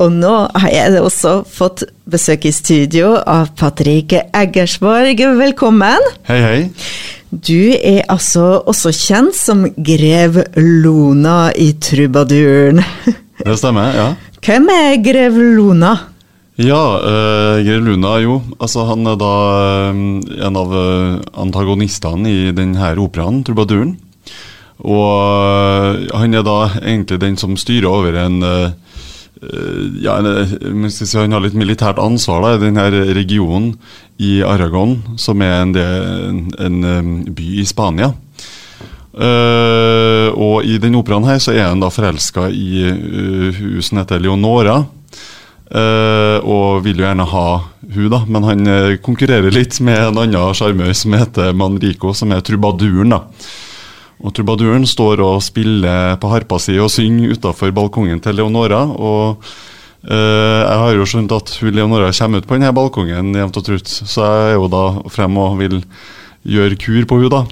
Og nå har jeg også fått besøk i studio av Patrick Eggersborg. Velkommen. Hei, hei. Du er altså også kjent som grev Lona i Trubaduren. Det stemmer, ja. Hvem er grev Lona? Ja, eh, Grev Luna, jo. Altså, han er da uh, en av uh, antagonistene i denne operaen, Trubaduren. Og uh, han er da egentlig den som styrer over en ja, si, Han har litt militært ansvar da, i denne regionen i Aragon, som er en, del, en, en by i Spania. Uh, og i denne operaen her så er han da forelska i uh, hun som heter Leonora. Uh, og vil jo gjerne ha hun da, men han konkurrerer litt med en annen sjarmør som heter Manrico, som er trubaduren. da. Og Trubaduren står og spiller på harpa si og synger utafor balkongen til Leonora. og Uh, jeg har jo skjønt at hun Leonora kommer ut på denne balkongen jevnt og trutt, så jeg er jo da frem og vil gjøre kur på hun da.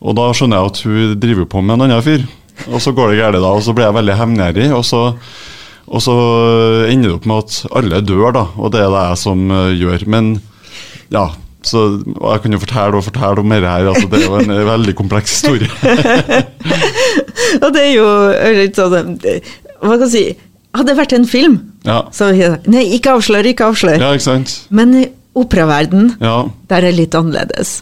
Og da skjønner jeg at hun driver på med en annen fyr. Og så går det galt, da, og så blir jeg veldig hevngjerrig. Og, og så ender det opp med at alle dør, da, og det er det jeg som uh, gjør. Men ja, så jeg kan jo fortelle og fortelle om dette her. Altså, det er jo en veldig kompleks historie. og det er jo litt sånn Hva kan jeg si hadde det vært en film, ja. så Nei, ikke avslør, ikke avslør. Ja, ikke sant? Men operaverden, ja. der er det litt annerledes.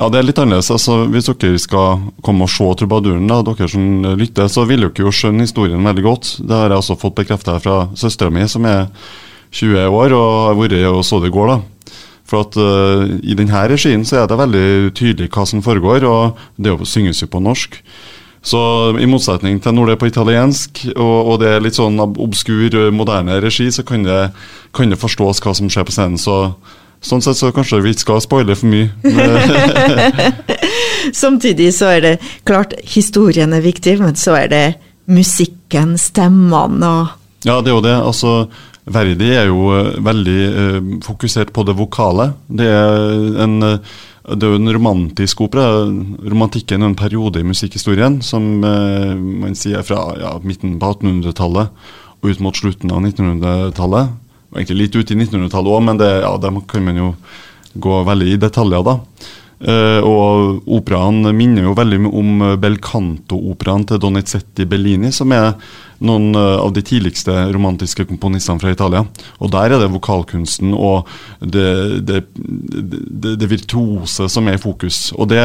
Ja, det er litt annerledes. Altså, hvis dere skal komme og se trubaduren, da, dere som lytter, så vil dere jo skjønne historien veldig godt. Det har jeg også fått bekreftet fra søstera mi, som er 20 år og har vært og så det i går. da. For at uh, I denne regien så er det veldig tydelig hva som foregår, og det synges jo på norsk. Så i motsetning til når det er på italiensk, og, og det er litt sånn obskur, moderne regi, så kan det, kan det forstås hva som skjer på scenen. så Sånn sett så kanskje vi ikke skal spoile for mye. Samtidig så er det klart historien er viktig, men så er det musikken, stemmene og Ja, det er jo det. Altså, Verdi er jo veldig uh, fokusert på det vokale. Det er en uh, det er en romantisk opera. Romantikken er en periode i musikkhistorien som uh, man sier fra ja, midten på 1800-tallet og ut mot slutten av 1900-tallet. Egentlig litt ut i 1900-tallet òg, men det, ja, det kan man jo gå veldig i detaljer, da. Uh, og operaen minner jo veldig om Belcanto-operaen til Donizetti Bellini, som er noen uh, av de tidligste romantiske komponistene fra Italia. Og der er det vokalkunsten og det, det, det, det virtuose som er i fokus. Og det,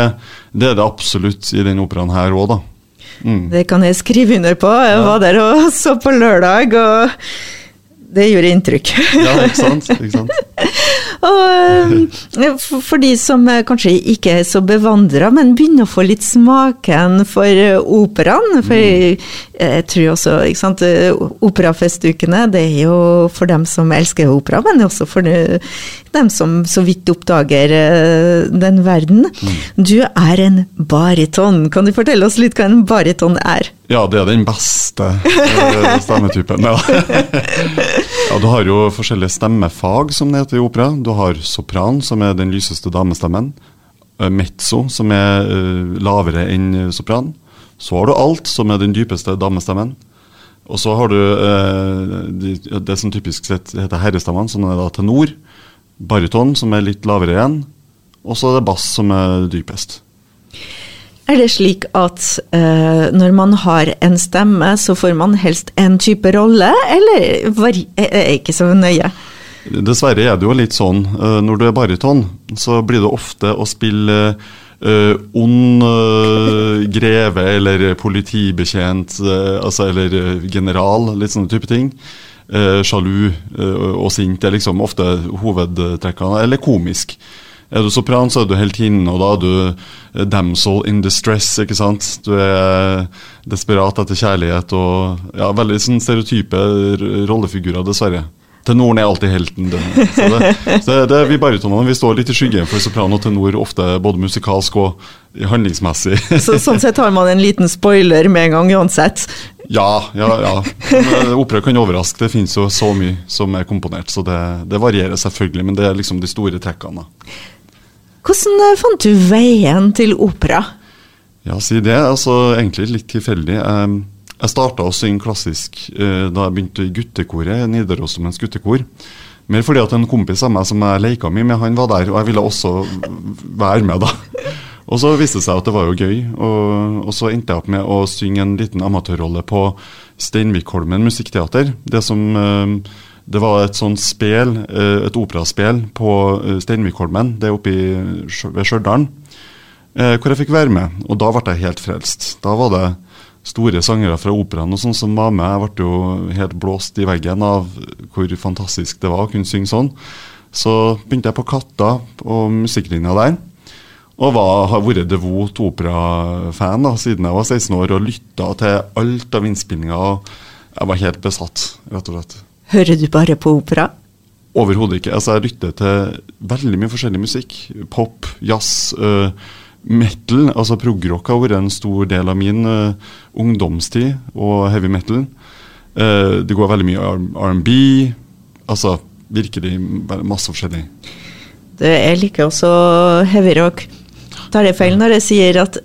det, er det absolutt i denne operaen her òg, da. Mm. Det kan jeg skrive under på. Jeg var der og så på lørdag. og det gjorde inntrykk. ja, ikke sant. Ikke sant? Og eh, for de som eh, kanskje ikke er så bevandra, men begynner å få litt smaken for eh, operaen. For jeg, jeg tror også ikke sant, Operafestukene det er jo for dem som elsker opera, men også for dem som så vidt oppdager den verden. Mm. Du er en bariton. Kan du fortelle oss litt hva en bariton er? Ja, det er den beste stemmetypen. Ja. ja, du har jo forskjellige stemmefag, som det heter i opera. Du har sopran, som er den lyseste damestemmen. Eh, mezzo, som er uh, lavere enn sopran. Så har du alt, som er den dypeste damestemmen. Og så har du uh, de, det som typisk sett heter herrestemmen, som er da tenor. Baryton, som er litt lavere igjen. Og så er det bass, som er dypest. Er det slik at uh, når man har en stemme, så får man helst en type rolle, eller er det ikke så nøye? Dessverre er det jo litt sånn. Uh, når du er baryton, så blir det ofte å spille uh, ond greve eller politibetjent, altså, eller general, litt sånne type ting. Sjalu og sint er liksom ofte hovedtrekkene, eller komisk. Er du sopran, så er du heltinnen, og da er du eh, damsel in distress. ikke sant? Du er desperat etter kjærlighet og ja, veldig sånn stereotype rollefigurer, dessverre. Tenoren er alltid helten. Det. Så det, så det, vi baritonene vi står litt i skyggen for sopran og tenor, ofte både musikalsk og handlingsmessig. Så, sånn sett har man en liten spoiler med en gang uansett? Ja, ja, ja. Eh, opera kan overraske. Det finnes jo så mye som er komponert, så det, det varierer selvfølgelig. Men det er liksom de store trekkene. Hvordan eh, fant du veien til opera? Ja, si det. Altså, egentlig litt tilfeldig. Jeg, Jeg starta å synge klassisk eh, da jeg begynte i guttekoret, Nidarosdomens guttekor. Mer fordi at en kompis av meg som jeg leika mye med, han var der, og jeg ville også være med, da. Og så viste det seg at det var jo gøy, og, og så endte jeg opp med å synge en liten amatørrolle på Steinvikholmen musikkteater. Det som eh, det var et sånt spel, eh, et operaspel på eh, Steinvikholmen, det er oppe ved Stjørdal, eh, hvor jeg fikk være med. Og da ble jeg helt frelst. Da var det store sangere fra operaen og sånn som var med. Jeg ble jo helt blåst i veggen av hvor fantastisk det var å kunne synge sånn. Så begynte jeg på Katta og musikklinja der. Og var, har vært devot operafan siden jeg var 16 år og lytta til alt av innspillinger. Jeg var helt besatt, rett og slett. Hører du bare på opera? Overhodet ikke. Altså, jeg lytter til veldig mye forskjellig musikk. Pop, jazz. Øh, metal, altså progrock, har vært en stor del av min uh, ungdomstid, og heavy metal. Uh, det går veldig mye R&B. Altså virkelig masse forskjellig. Det, jeg liker også heavy rock. Tar det feil når jeg sier at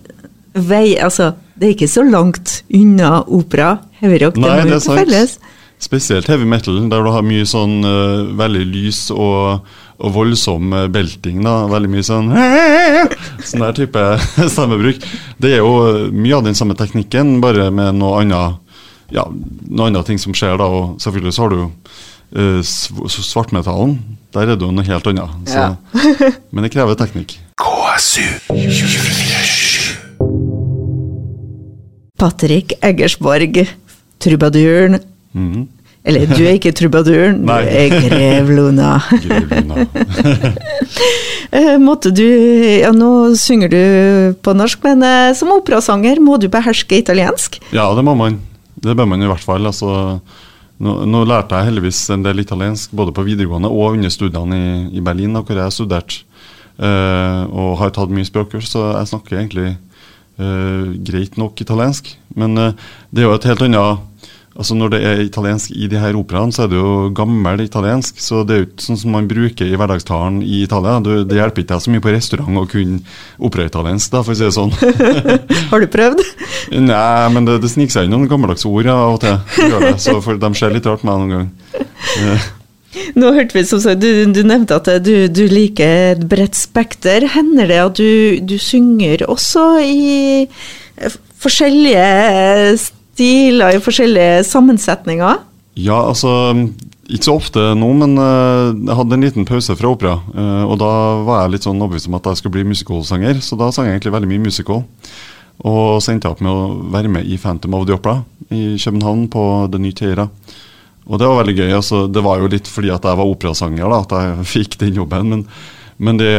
vei, altså, det er ikke så langt unna opera? Heavy rock, Nei, det må jo felles. Spesielt heavy metal, der du har mye sånn uh, veldig lys og og voldsom eh, belting. da, Veldig mye sånn Sånn der type stemmebruk. Det er jo mye av den samme teknikken, bare med noe annet ja, noe annet ting som skjer da. Og selvfølgelig så har du uh, svartmetallen. Der er det jo noe helt annet. Så, ja. men det krever teknikk. KSU Patrick Eggersborg, trubaduren. Mm -hmm. Eller du er ikke trubaduren, du er grev Luna. Eh, måtte du Ja, nå synger du på norsk, men eh, som operasanger må du beherske italiensk? Ja, det må man. Det bør man i hvert fall. Altså, nå, nå, lærte jeg heldigvis en del italiensk både på videregående og under studiene i, i Berlin, hvor jeg har studert. Uh, og har tatt mye språkkurs, så jeg snakker egentlig uh, greit nok italiensk. Men uh, det er jo et helt annet Altså Når det er italiensk i de her operaene, så er det jo gammel italiensk. Så det er jo ikke sånn som man bruker i hverdagstalen i Italia. Du, det hjelper ikke deg så mye på restaurant å kunne operaitaliensk, da, for å si det sånn. Har du prøvd? Nei, men det, det sniker seg inn noen gammeldagse ord ja, av og til. Så for, de ser litt rart på meg noen gang. Nå hørte vi som sagt, du, du nevnte at du, du, liker et bredt spekter. Hender det at du, du synger også i forskjellige stiler, i forskjellige sammensetninger? Ja, altså ikke så ofte nå, men uh, jeg hadde en liten pause fra opera. Uh, og da var jeg litt sånn overbevist om at jeg skulle bli musicalsanger, så da sang jeg egentlig veldig mye musical. Og så endte jeg opp med å være med i Phantom of the Opera i København på Det Nye Teira. Og det var veldig gøy. altså Det var jo litt fordi at jeg var operasanger da, at jeg fikk den jobben. Men, men det,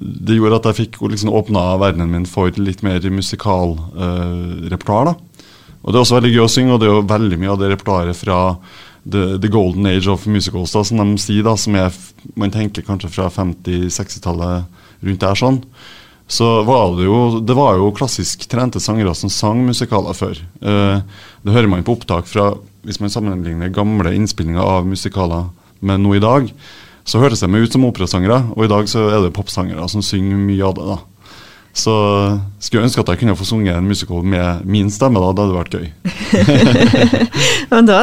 det, gjorde at jeg fikk liksom åpna verdenen min for litt mer musikalrepertoar. Uh, og Det er også veldig gøy å synge, og det er jo veldig mye av det repertoaret fra the, the, golden age of musicals, da, som de sier, da, som er, man tenker kanskje fra 50-60-tallet rundt der. sånn, så var det jo det var jo klassisk trente sangere som sang musikaler før. Uh, det hører man på opptak fra Hvis man sammenligner gamle innspillinger av musikaler med noe i dag, så hørtes de ut som operasangere, og i dag så er det popsangere som synger mye av det. da. Så skulle jeg ønske at jeg kunne få sunget en musical med min stemme. da, Det hadde vært gøy. Men da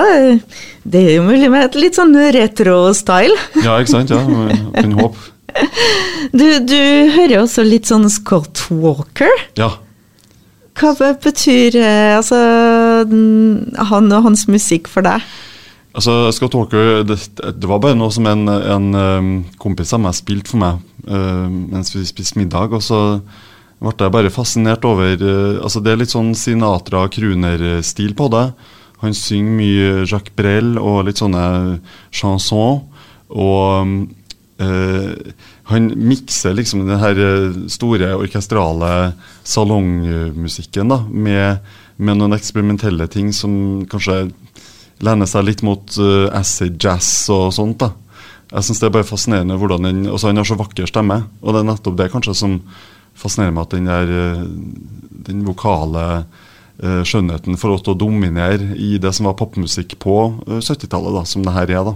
Det er jo mulig med et litt sånn retro-style. ja, ikke sant. ja, Kan håpe. Du, du hører også litt sånn Scott Walker. Ja. Hva betyr eh, altså, han og hans musikk for deg? Altså, Scott Walker, det, det, var bare noe som en, en um, kompis av meg spilte for meg uh, mens vi spiste middag. og så ble jeg bare fascinert over uh, altså Det er litt sånn Sinatra-Kruner-stil på det. Han synger mye Jacques Brel og litt sånne chanson. Og uh, han mikser liksom den her eh, store orkestrale salongmusikken da, med, med, noen eksperimentelle ting som kanskje lener seg litt mot uh, acid jazz og sånt. da. Jeg syns det er bare fascinerende hvordan den, også Han har så vakker stemme, og det er nettopp det kanskje som fascinerer meg at den, der, eh, den vokale uh, skjønnheten får lov til å dominere i det som var popmusikk på uh, 70-tallet, som det her er. da.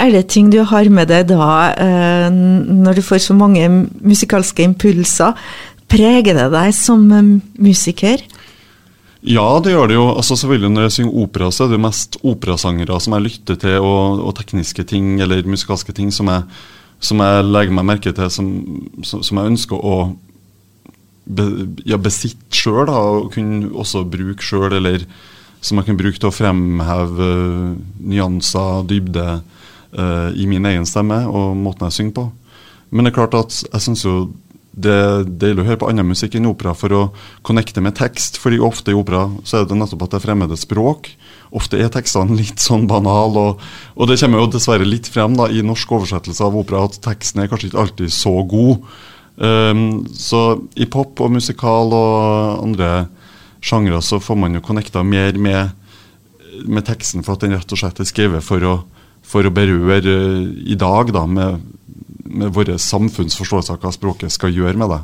Er det ting du har med deg da, når du får så mange musikalske impulser? Preger det deg som musiker? Ja, det gjør det jo. Altså selvfølgelig Når jeg synger opera, så er det mest operasangere som jeg lytter til, og, og tekniske ting eller musikalske ting som jeg, som jeg legger meg merke til, som, som, jeg ønsker å be, ja, besitte sjøl, og kunne også bruke sjøl, eller som jeg kan bruke til å fremheve uh, nyanser, dybde, uh, i min egen stemme og måten jeg synger på. Men det er klart at jeg syns jo det er deilig å høre på annen musikk enn opera for å connecte med tekst. fordi ofte i opera så er det nettopp at det er fremmede språk. Ofte er tekstene litt sånn banale, og, og, det kommer jo dessverre litt frem da, i norsk oversettelse av opera at teksten er kanskje ikke alltid så god. Um, så i pop og musikal og andre sjangre så får man jo connecta mer med, med, teksten, for at den rett og slett er skrevet for å, for å berøre uh, i dag, da, med med vår samfunnsforståelse av hva språket skal gjøre med deg.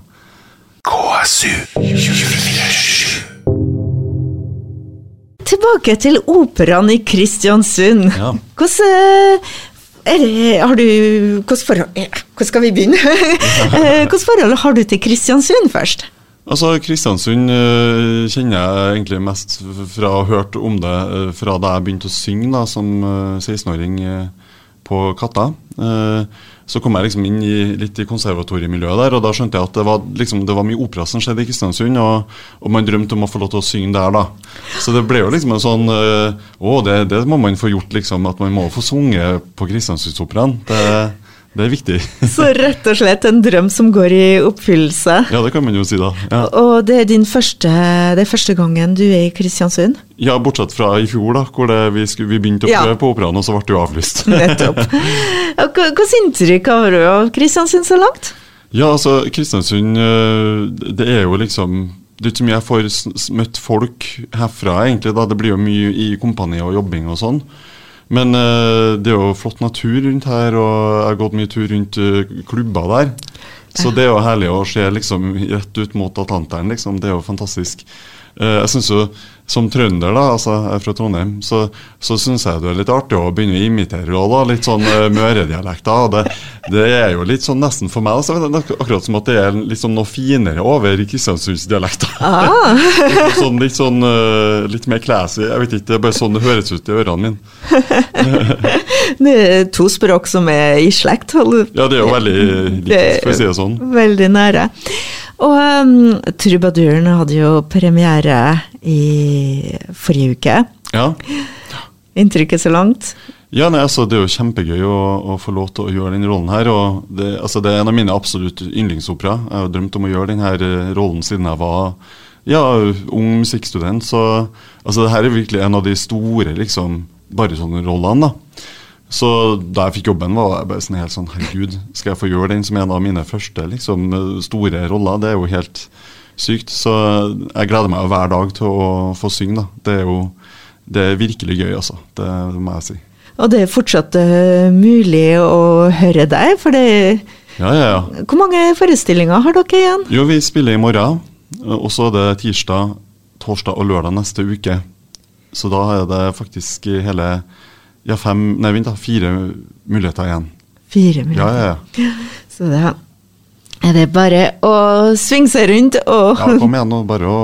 Tilbake til operaen i Kristiansund. Ja. Hvordan er det, har du, hvordan, forhold, hvordan skal vi begynne? Hvilket forhold har du til Kristiansund først? Altså, Kristiansund uh, kjenner jeg egentlig mest fra å ha hørt om det fra da jeg begynte å synge da, som uh, 16-åring på Katta. Så kom jeg liksom inn i, litt i konservatoriemiljøet der, og da skjønte jeg at det var, liksom, det var mye opera som skjedde i Kristiansund, og, og, man drømte om å få lov til å synge der, da. Så det ble jo liksom en sånn øh, Å, det, det, må man få gjort, liksom. At man må få sunget på Kristiansundsoperaen. Det er viktig. Så rett og slett en drøm som går i oppfyllelse. Ja, det kan man jo si, da. Ja. Og det er din første, det er første gangen du er i Kristiansund? Ja, bortsett fra i fjor, da, hvor vi, skulle, vi, begynte å prøve ja. på operaen, og så ble det jo avlyst. Nettopp. Hvilket inntrykk har du av Kristiansund så langt? Ja, altså, Kristiansund, eh, det er jo liksom det er ikke så mye jeg får møtt folk herfra, egentlig. da, Det blir jo mye i kompani og jobbing og sånn. Men uh, det er jo flott natur rundt her, og jeg har gått mye tur rundt uh, klubber der. Så det er jo herlig å se liksom rett ut mot Atlanteren. Liksom. Det er jo fantastisk. Uh, jeg synes jo som trønder, da, altså jeg er fra Trondheim, så, så syns jeg det er litt artig å begynne å imitere også, da, litt sånn uh, møredialekter. Det, det er jo litt sånn nesten for meg, altså, akkurat som at det er litt sånn noe finere over kristiansundsdialekter. Ah. litt sånn, litt, sånn uh, litt mer classy. Jeg vet ikke, det er bare sånn det høres ut i ørene mine. det er to språk som er i slekt? Ja, det er jo veldig likt, for å si det sånn. Veldig nære. Og um, Trubaduren hadde jo premiere i forrige uke. Ja. Inntrykket så langt? Ja, nei, altså, Det er jo kjempegøy å, å, få lov til å gjøre den rollen her. og Det, altså, det er en av mine absolutt yndlingsopera. Jeg har drømt om å gjøre denne eh, rollen siden jeg var ja, ung musikkstudent. Så altså, det her er virkelig en av de store liksom, barytonrollene. da. Så da jeg fikk jobben, var jeg bare sånn helt sånn Herregud, skal jeg få gjøre den som en av mine første liksom, store roller? Det er jo helt sykt. Så jeg gleder meg hver dag til å få synge. da. Det er jo det er virkelig gøy, altså. Det, må jeg si. Og det er fortsatt uh, mulig å høre deg, for det ja, ja, ja. Hvor mange forestillinger har dere igjen? Jo, Vi spiller i morgen. Og så er det tirsdag, torsdag og lørdag neste uke. Så da er det faktisk hele ja, fem, nei, vent da, fire muligheter igjen. Fire muligheter. Ja, ja, ja. Så da er det bare å svinge seg rundt og Ja, kom igjen og bare å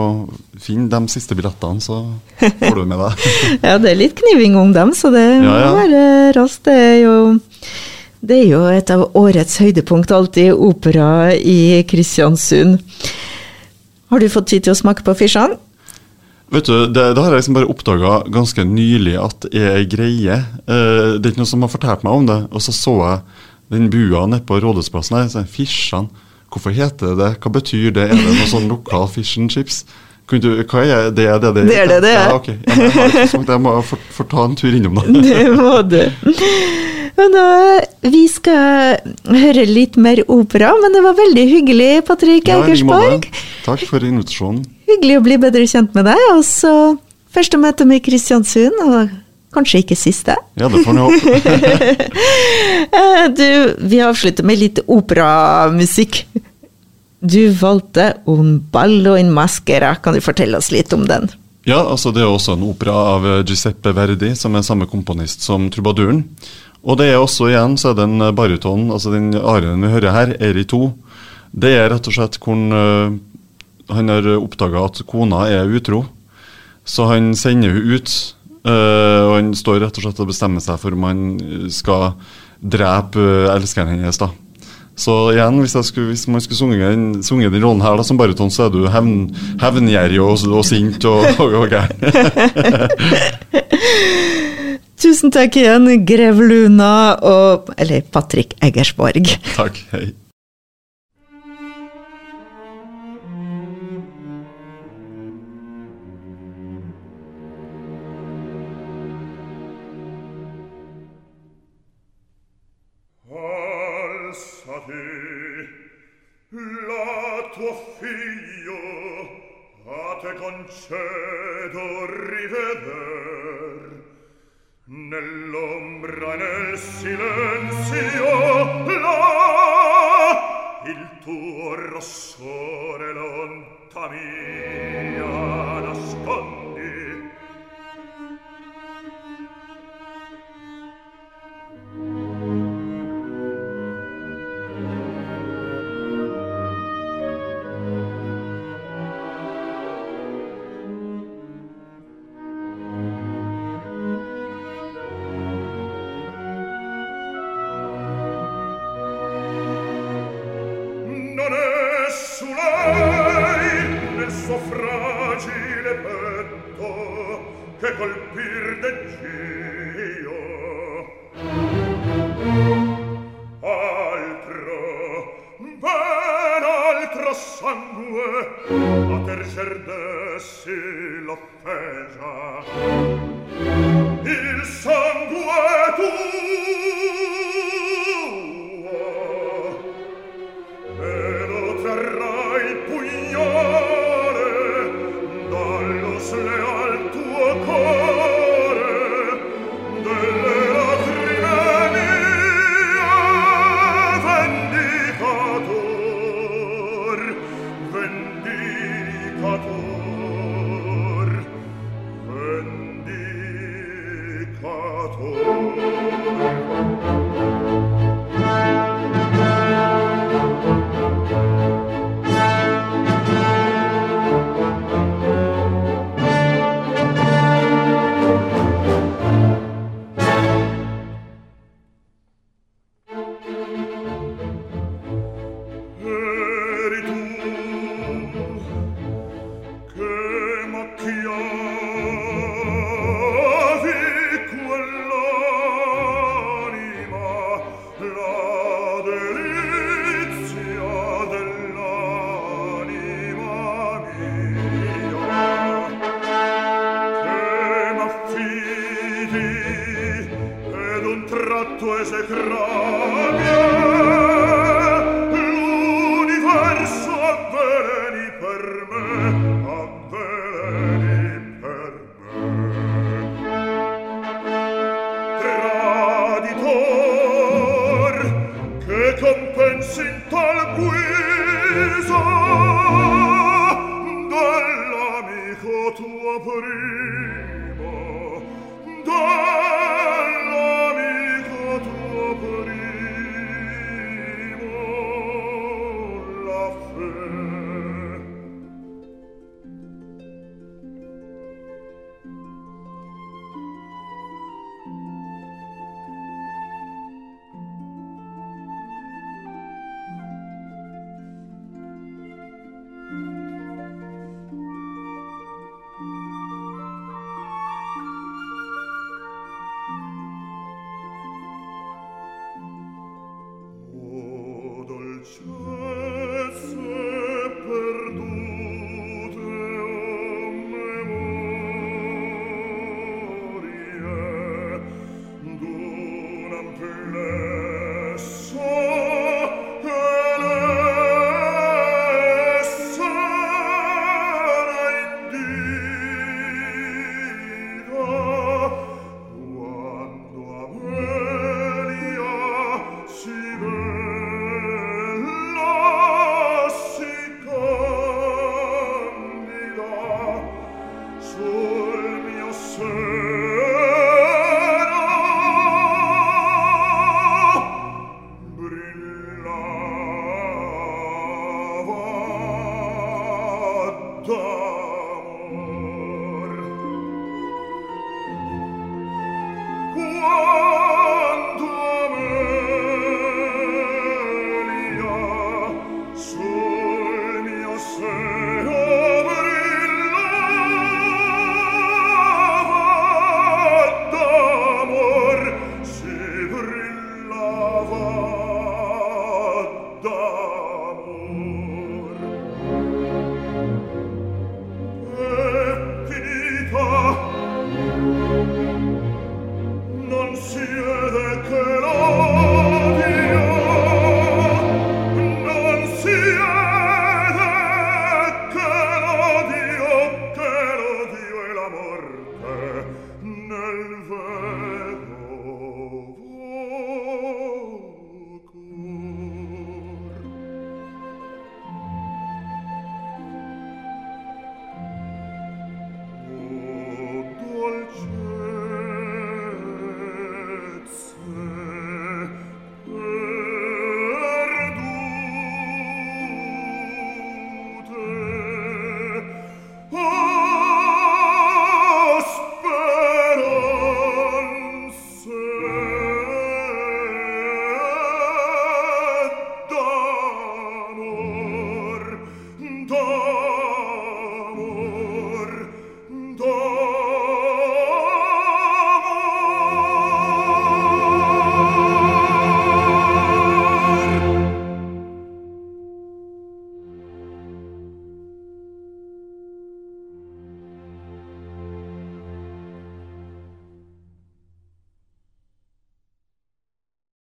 finne de siste billettene, så får du med deg. ja, det er litt kniving om dem, så det må ja, ja. være raskt. Det er jo det er jo et av årets høydepunkt alltid, opera i Kristiansund. Har du fått tid til å smake på fisjene? Vet du, det, det, har jeg liksom bare oppdaga ganske nylig at er ei greie. Uh, det er ikke noen som har fortalt meg om det. Og så så jeg den bua nede på Rådhusplassen her. Så Fisjan. Hvorfor heter det det? Hva betyr det? Er det noe sånn lokal fish and chips? Du, hva er det? Det det det er? Det, det er. Ja, okay. ja, jeg, jeg, må få ta en tur innom, da. Det må du. Men da, vi skal høre litt mer opera, men det var veldig hyggelig, Patrick Eikersborg. Ja, Takk for invitasjonen. Hyggelig å bli bedre kjent med deg. Og så første møte med Kristiansund, og kanskje ikke siste. Ja, det får vi håpe. Eh, du, vi avslutter med litt operamusikk. Du valgte Un ballo in maschera. Kan du fortelle oss litt om den? Ja, altså det er også en opera av Giuseppe Verdi, som er samme komponist som trubaduren. Og det er også igjen så er det en baryton, altså den arien vi hører her, Eri 2. Det er rett og slett hvor han har oppdaga at kona er utro. Så han sender hun ut, Uh, og han står rett og slett og bestemmer seg for om han skal drepe uh, elskeren hennes. da. Så igjen, hvis, skulle, hvis man skulle sunge, den, den rollen her da, som baryton, så er du hevn, hevngjerrig og, og sint og, og, og gæren. Tusen takk igjen, grev Luna og Eller Patrick Eggersborg. Takk. Hei. te concedo riveder nell'ombra nel silenzio là il tuo rossore lonta mia nasconde su lei nel suo fragile petto che colpir deggio altro ben altro sangue a tercer dessi l'offesa. Il sangue